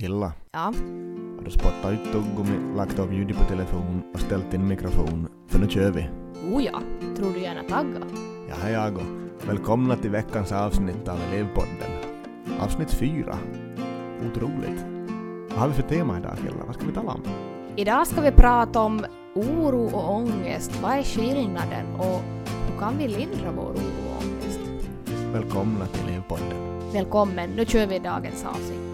Killa, Ja, har du spottat ut tuggummi, lagt av ljudet på telefon och ställt in mikrofon? För nu kör vi. oh ja. Tror du gärna tagga? Jag är jag och välkomna till veckans avsnitt av Elevpodden. Avsnitt fyra. Otroligt. Vad har vi för tema idag Killa? Vad ska vi tala om? Idag ska vi prata om oro och ångest. Vad är skillnaden och hur kan vi lindra vår oro och ångest? Välkomna till Elevpodden. Välkommen, nu kör vi dagens avsnitt.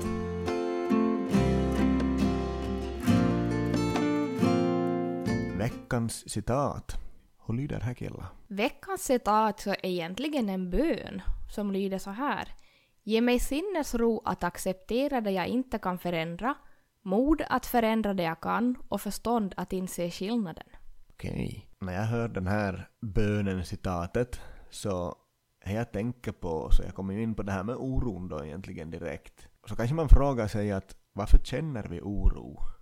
Veckans citat. Hur lyder här Killa? Veckans citat är egentligen en bön som lyder så här. Ge mig sinnesro att acceptera det jag inte kan förändra, mod att förändra det jag kan och förstånd att inse skillnaden. Okej. När jag hör den här bönen, citatet, så det jag tänker på, så jag kommer ju in på det här med oron då egentligen direkt. Så kanske man frågar sig att varför känner vi oro?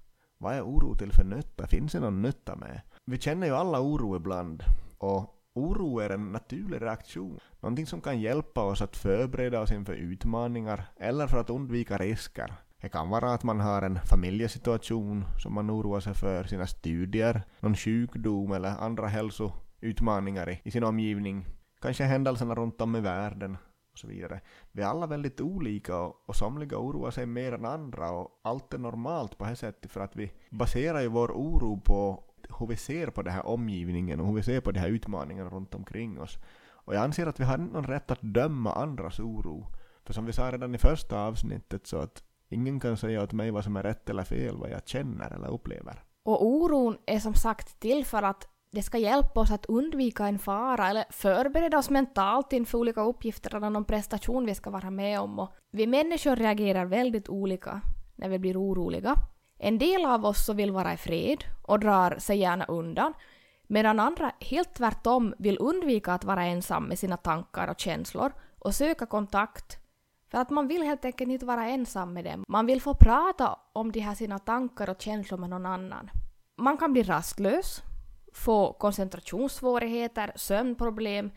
Vad är oro till för nytta? Finns det någon nytta med? Vi känner ju alla oro ibland och oro är en naturlig reaktion. Någonting som kan hjälpa oss att förbereda oss inför utmaningar eller för att undvika risker. Det kan vara att man har en familjesituation som man oroar sig för, sina studier, någon sjukdom eller andra hälsoutmaningar i, i sin omgivning. Kanske händelserna runt om i världen och så vidare. Vi är alla väldigt olika och, och somliga oroar sig mer än andra och allt är normalt på det här sättet för att vi baserar ju vår oro på hur vi ser på den här omgivningen och hur vi ser på de här utmaningarna runt omkring oss. Och jag anser att vi har inte någon rätt att döma andras oro. För som vi sa redan i första avsnittet så att ingen kan säga åt mig vad som är rätt eller fel, vad jag känner eller upplever. Och oron är som sagt till för att det ska hjälpa oss att undvika en fara eller förbereda oss mentalt inför olika uppgifter eller någon prestation vi ska vara med om. Och vi människor reagerar väldigt olika när vi blir oroliga. En del av oss så vill vara i fred och drar sig gärna undan, medan andra helt tvärtom vill undvika att vara ensam med sina tankar och känslor och söka kontakt. För att man vill helt enkelt inte vara ensam med dem. Man vill få prata om de här sina tankar och känslor med någon annan. Man kan bli rastlös, få koncentrationssvårigheter, sömnproblem.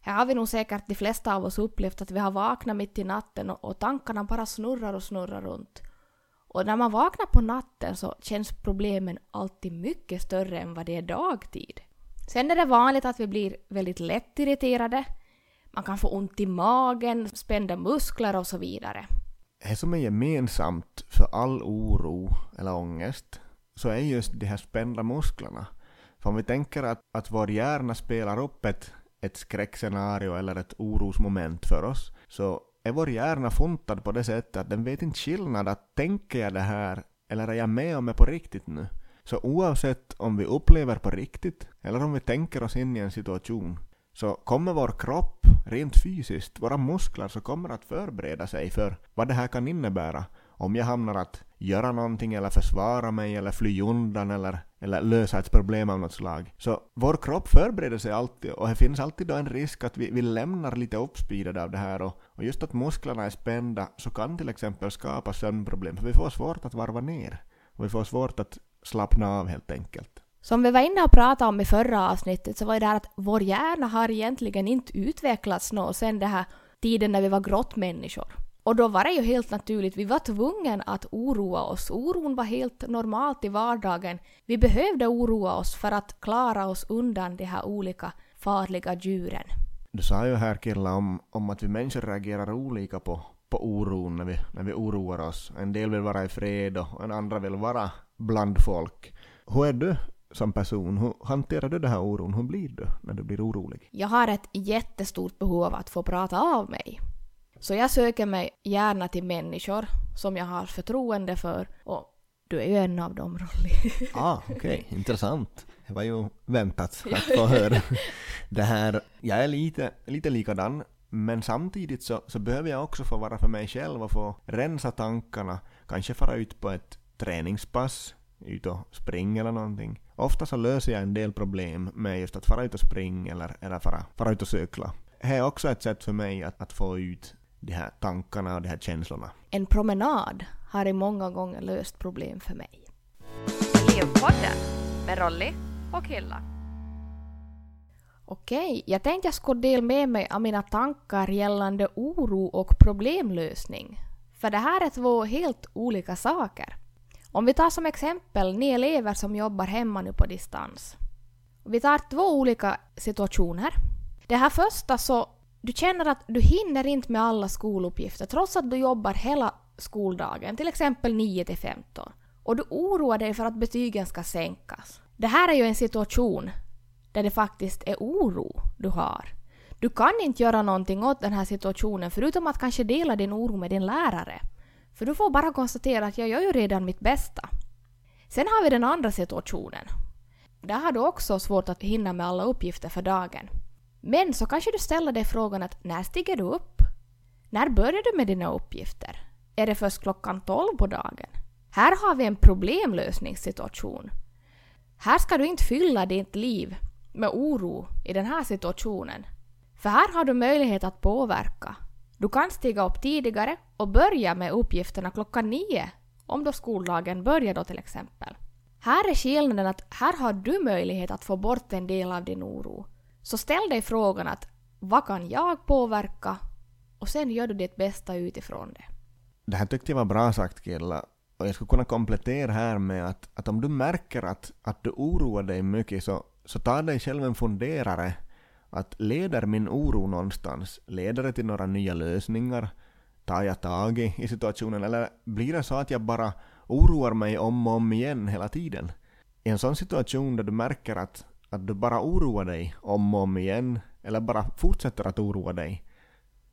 Här har vi nog säkert de flesta av oss upplevt att vi har vaknat mitt i natten och, och tankarna bara snurrar och snurrar runt. Och när man vaknar på natten så känns problemen alltid mycket större än vad det är dagtid. Sen är det vanligt att vi blir väldigt lätt irriterade. Man kan få ont i magen, spända muskler och så vidare. Det som är gemensamt för all oro eller ångest så är just de här spända musklerna. För om vi tänker att, att vår hjärna spelar upp ett, ett skräckscenario eller ett orosmoment för oss så är vår hjärna funtad på det sättet att den vet inte skillnad att tänker jag det här eller är jag med om det på riktigt nu? Så oavsett om vi upplever på riktigt eller om vi tänker oss in i en situation så kommer vår kropp rent fysiskt, våra muskler, så kommer att förbereda sig för vad det här kan innebära. Om jag hamnar att göra någonting eller försvara mig eller fly undan eller, eller lösa ett problem av något slag. Så vår kropp förbereder sig alltid och det finns alltid då en risk att vi, vi lämnar lite uppspeedade av det här och, och just att musklerna är spända så kan till exempel skapa sömnproblem för vi får svårt att varva ner och vi får svårt att slappna av helt enkelt. Som vi var inne och pratade om i förra avsnittet så var det här att vår hjärna har egentligen inte utvecklats något sen den här tiden när vi var grottmänniskor. Och då var det ju helt naturligt, vi var tvungna att oroa oss. Oron var helt normalt i vardagen. Vi behövde oroa oss för att klara oss undan de här olika farliga djuren. Du sa ju här Killa om, om att vi människor reagerar olika på, på oron när vi, när vi oroar oss. En del vill vara i fred och en andra vill vara bland folk. Hur är du som person? Hur hanterar du den här oron? Hur blir du när du blir orolig? Jag har ett jättestort behov av att få prata av mig. Så jag söker mig gärna till människor som jag har förtroende för och du är ju en av dem, Rolly. Ah, okej, okay. intressant. Det var ju väntat att få höra. Det här, jag är lite, lite likadan, men samtidigt så, så behöver jag också få vara för mig själv och få rensa tankarna, kanske fara ut på ett träningspass, ut och springa eller någonting. Ofta så löser jag en del problem med just att fara ut och springa eller, eller fara, fara ut och cykla. Det är också ett sätt för mig att, att få ut de här tankarna och de här känslorna. En promenad har i många gånger löst problem för mig. Livpodden med Rolly och Hilla. Okej, jag tänkte jag skulle dela med mig av mina tankar gällande oro och problemlösning. För det här är två helt olika saker. Om vi tar som exempel ni elever som jobbar hemma nu på distans. Vi tar två olika situationer. Det här första så du känner att du hinner inte med alla skoluppgifter trots att du jobbar hela skoldagen, till exempel 9 till 15. Och du oroar dig för att betygen ska sänkas. Det här är ju en situation där det faktiskt är oro du har. Du kan inte göra någonting åt den här situationen förutom att kanske dela din oro med din lärare. För du får bara konstatera att jag gör ju redan mitt bästa. Sen har vi den andra situationen. Där har du också svårt att hinna med alla uppgifter för dagen. Men så kanske du ställer dig frågan att när stiger du upp? När börjar du med dina uppgifter? Är det först klockan 12 på dagen? Här har vi en problemlösningssituation. Här ska du inte fylla ditt liv med oro i den här situationen. För här har du möjlighet att påverka. Du kan stiga upp tidigare och börja med uppgifterna klockan nio, om då skoldagen börjar då till exempel. Här är skillnaden att här har du möjlighet att få bort en del av din oro. Så ställ dig frågan att vad kan jag påverka? Och sen gör du ditt bästa utifrån det. Det här tyckte jag var bra sagt Killa. Och jag skulle kunna komplettera här med att, att om du märker att, att du oroar dig mycket så, så ta dig själv en funderare. Att leder min oro någonstans? Leder det till några nya lösningar? Tar jag tag i, i situationen? Eller blir det så att jag bara oroar mig om och om igen hela tiden? I en sån situation där du märker att, att du bara oroar dig om och om igen, eller bara fortsätter att oroa dig,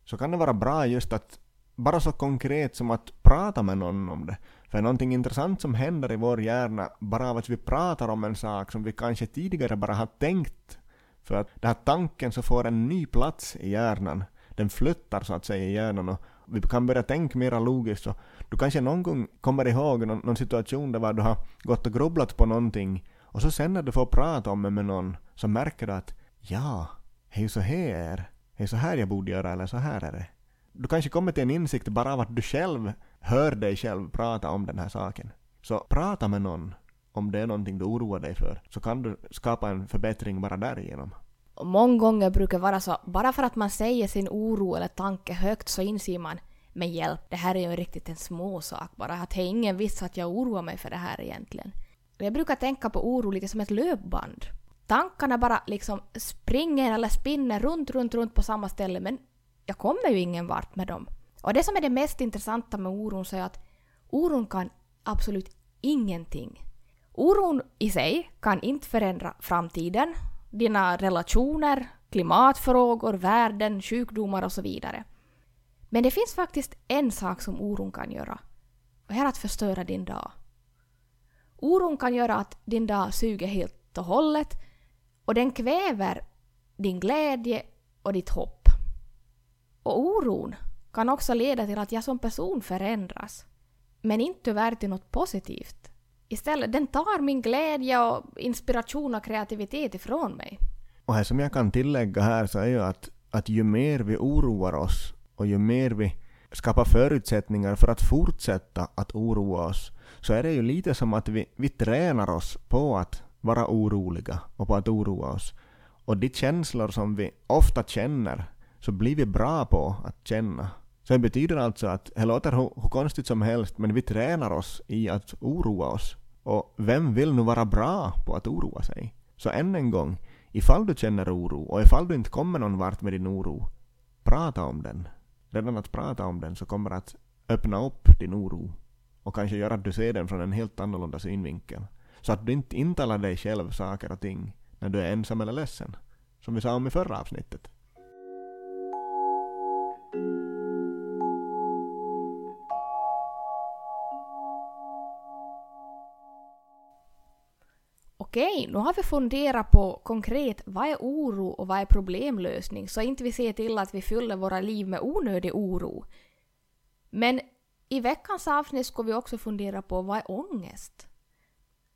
så kan det vara bra just att bara så konkret som att prata med någon om det. För någonting intressant som händer i vår hjärna bara av att vi pratar om en sak som vi kanske tidigare bara har tänkt. För att den här tanken så får en ny plats i hjärnan. Den flyttar så att säga i hjärnan och vi kan börja tänka mera logiskt. Och du kanske någon gång kommer ihåg någon, någon situation där du har gått och grubblat på någonting och så sen när du får prata om det med någon så märker du att ja, det är ju så här. Det är så här jag borde göra eller så här är det. Du kanske kommer till en insikt bara av att du själv hör dig själv prata om den här saken. Så prata med någon om det är någonting du oroar dig för, så kan du skapa en förbättring bara därigenom. Många gånger brukar det vara så, bara för att man säger sin oro eller tanke högt så inser man men hjälp, det här är ju riktigt en små sak bara. Att det är ingen viss att jag oroar mig för det här egentligen. Jag brukar tänka på oro lite som ett löpband. Tankarna bara liksom springer eller spinner runt, runt, runt på samma ställe men jag kommer ju ingen vart med dem. Och det som är det mest intressanta med oron så är att oron kan absolut ingenting. Oron i sig kan inte förändra framtiden, dina relationer, klimatfrågor, världen, sjukdomar och så vidare. Men det finns faktiskt en sak som oron kan göra. Och det är att förstöra din dag. Oron kan göra att din dag suger helt och hållet och den kväver din glädje och ditt hopp. Och oron kan också leda till att jag som person förändras. Men inte tyvärr till något positivt. Istället, den tar min glädje och inspiration och kreativitet ifrån mig. Och här som jag kan tillägga här så är ju att, att ju mer vi oroar oss och ju mer vi skapa förutsättningar för att fortsätta att oroa oss så är det ju lite som att vi, vi tränar oss på att vara oroliga och på att oroa oss. Och de känslor som vi ofta känner så blir vi bra på att känna. Så det betyder alltså att, det låter hur, hur konstigt som helst, men vi tränar oss i att oroa oss. Och vem vill nu vara bra på att oroa sig? Så än en gång, ifall du känner oro och ifall du inte kommer någon vart med din oro, prata om den. Redan att prata om den så kommer att öppna upp din oro och kanske göra att du ser den från en helt annorlunda synvinkel. Så att du inte intalar dig själv saker och ting när du är ensam eller ledsen. Som vi sa om i förra avsnittet. Okej, nu har vi funderat på konkret vad är oro och vad är problemlösning så inte vi ser till att vi fyller våra liv med onödig oro. Men i veckans avsnitt ska vi också fundera på vad är ångest?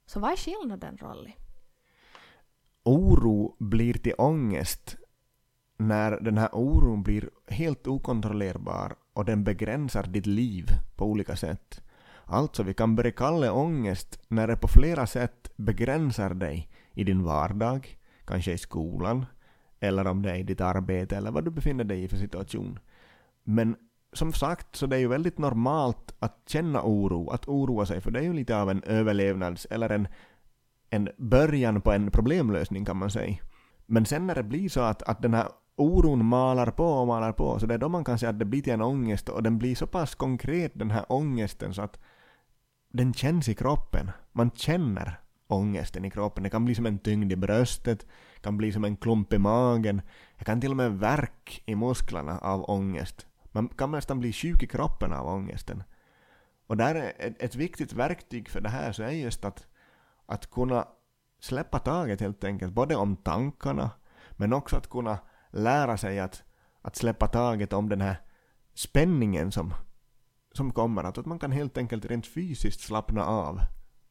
Så vad är skillnaden, Rolly? Oro blir till ångest när den här oron blir helt okontrollerbar och den begränsar ditt liv på olika sätt. Alltså, vi kan börja kalla ångest när det på flera sätt begränsar dig i din vardag, kanske i skolan, eller om det är i ditt arbete eller vad du befinner dig i för situation. Men som sagt så det är ju väldigt normalt att känna oro, att oroa sig, för det är ju lite av en överlevnads eller en, en början på en problemlösning kan man säga. Men sen när det blir så att, att den här oron malar på och malar på, så det är då man kan säga att det blir till en ångest och den blir så pass konkret den här ångesten så att den känns i kroppen. Man känner ångesten i kroppen. Det kan bli som en tyngd i bröstet, kan bli som en klump i magen, det kan till och med verk i musklerna av ångest. Man kan nästan bli sjuk i kroppen av ångesten. Och där är ett, viktigt verktyg för det här så är just att, att kunna släppa taget helt enkelt, både om tankarna, men också att kunna lära sig att, att släppa taget om den här spänningen som, som kommer. Att, att man kan helt enkelt rent fysiskt slappna av.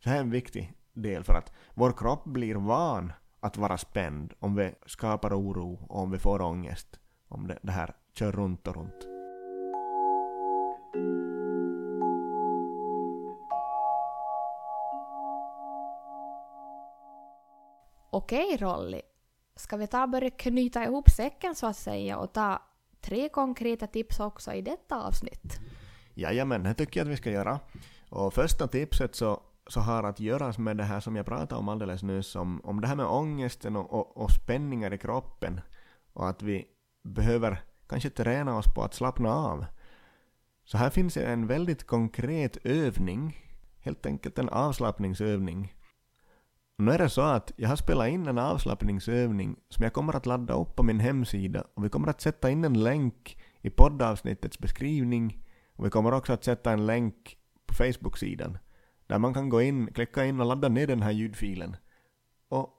Så här är en viktig del för att vår kropp blir van att vara spänd om vi skapar oro och om vi får ångest. Om det, det här kör runt och runt. Okej Rolly, ska vi ta och börja knyta ihop säcken så att säga och ta tre konkreta tips också i detta avsnitt? Jajamän, det tycker jag att vi ska göra. Och första tipset så, så har att göra med det här som jag pratade om alldeles nyss, om, om det här med ångesten och, och, och spänningar i kroppen. Och att vi behöver kanske träna oss på att slappna av. Så här finns en väldigt konkret övning, helt enkelt en avslappningsövning nu är det så att jag har spelat in en avslappningsövning som jag kommer att ladda upp på min hemsida och vi kommer att sätta in en länk i poddavsnittets beskrivning och vi kommer också att sätta en länk på Facebook-sidan där man kan gå in, klicka in och ladda ner den här ljudfilen och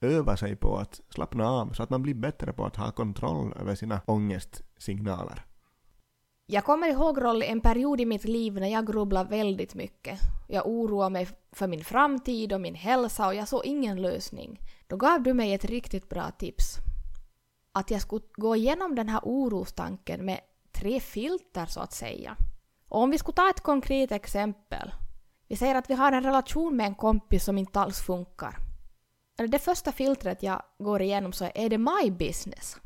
öva sig på att slappna av så att man blir bättre på att ha kontroll över sina ångestsignaler. Jag kommer ihåg Rolly, en period i mitt liv när jag grubblade väldigt mycket. Jag oroade mig för min framtid och min hälsa och jag såg ingen lösning. Då gav du mig ett riktigt bra tips. Att jag skulle gå igenom den här orostanken med tre filter så att säga. Och om vi skulle ta ett konkret exempel. Vi säger att vi har en relation med en kompis som inte alls funkar. Det första filtret jag går igenom så är det my business.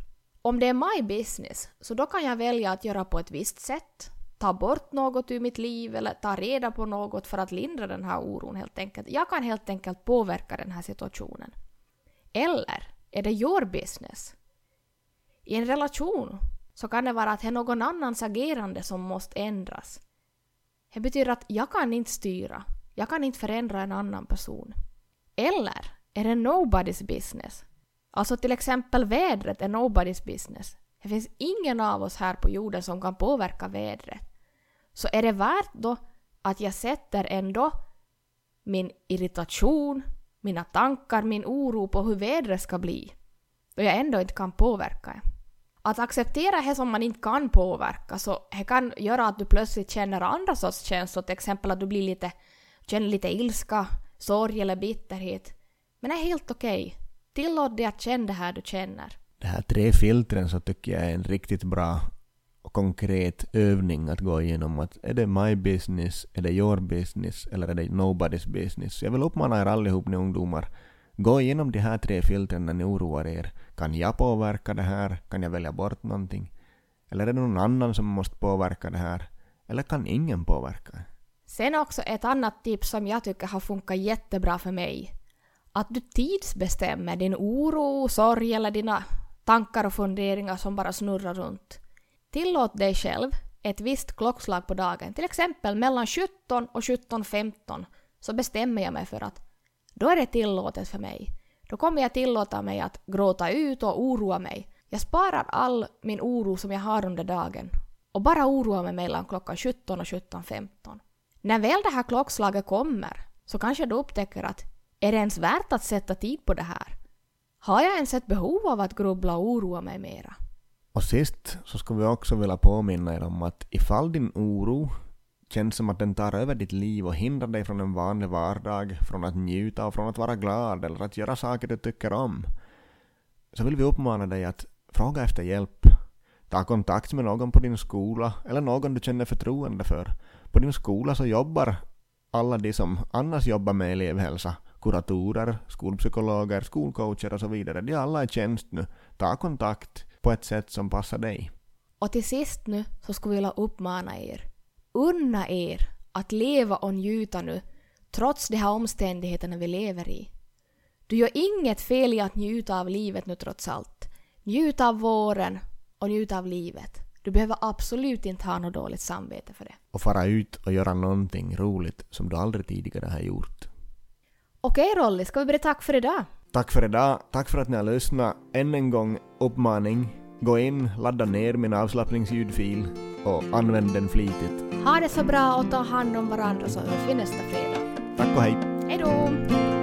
Om det är my business, så då kan jag välja att göra på ett visst sätt, ta bort något ur mitt liv eller ta reda på något för att lindra den här oron helt enkelt. Jag kan helt enkelt påverka den här situationen. Eller är det your business? I en relation så kan det vara att det är någon annans agerande som måste ändras. Det betyder att jag kan inte styra, jag kan inte förändra en annan person. Eller är det nobody's business? Alltså till exempel vädret är nobody's business. Det finns ingen av oss här på jorden som kan påverka vädret. Så är det värt då att jag sätter ändå min irritation, mina tankar, min oro på hur vädret ska bli, då jag ändå inte kan påverka det. Att acceptera det som man inte kan påverka, så det kan göra att du plötsligt känner andra sorts känslor, till exempel att du blir lite, känner lite ilska, sorg eller bitterhet. Men det är helt okej. Okay. Tillåt dig att känna det här du känner. De här tre filtren så tycker jag är en riktigt bra och konkret övning att gå igenom. Att är det my business, är det your business eller är det nobody's business? Jag vill uppmana er allihop ni ungdomar. Gå igenom de här tre filtren när ni oroar er. Kan jag påverka det här? Kan jag välja bort någonting? Eller är det någon annan som måste påverka det här? Eller kan ingen påverka? Sen också ett annat tips som jag tycker har funkat jättebra för mig att du tidsbestämmer din oro, sorg eller dina tankar och funderingar som bara snurrar runt. Tillåt dig själv ett visst klockslag på dagen, till exempel mellan 17 och 17.15 så bestämmer jag mig för att då är det tillåtet för mig. Då kommer jag tillåta mig att gråta ut och oroa mig. Jag sparar all min oro som jag har under dagen och bara oroar mig mellan klockan 17 och 17.15. När väl det här klockslaget kommer så kanske du upptäcker att är det ens värt att sätta tid på det här? Har jag ens ett behov av att grubbla och oroa mig mera? Och sist så skulle vi också vilja påminna er om att ifall din oro känns som att den tar över ditt liv och hindrar dig från en vanlig vardag, från att njuta och från att vara glad eller att göra saker du tycker om, så vill vi uppmana dig att fråga efter hjälp. Ta kontakt med någon på din skola eller någon du känner förtroende för. På din skola så jobbar alla de som annars jobbar med elevhälsa kuratorer, skolpsykologer, skolcoacher och så vidare. De alla är tjänst nu. Ta kontakt på ett sätt som passar dig. Och till sist nu så skulle vi vilja uppmana er. Unna er att leva och njuta nu, trots de här omständigheterna vi lever i. Du gör inget fel i att njuta av livet nu trots allt. Njut av våren och njut av livet. Du behöver absolut inte ha något dåligt samvete för det. Och fara ut och göra någonting roligt som du aldrig tidigare har gjort. Okej Rolly, ska vi börja tack för idag? Tack för idag, tack för att ni har lyssnat. Än en gång uppmaning. Gå in, ladda ner min avslappningsljudfil och använd den flitigt. Ha det så bra och ta hand om varandra så hörs vi nästa fredag. Tack och hej! Hej då!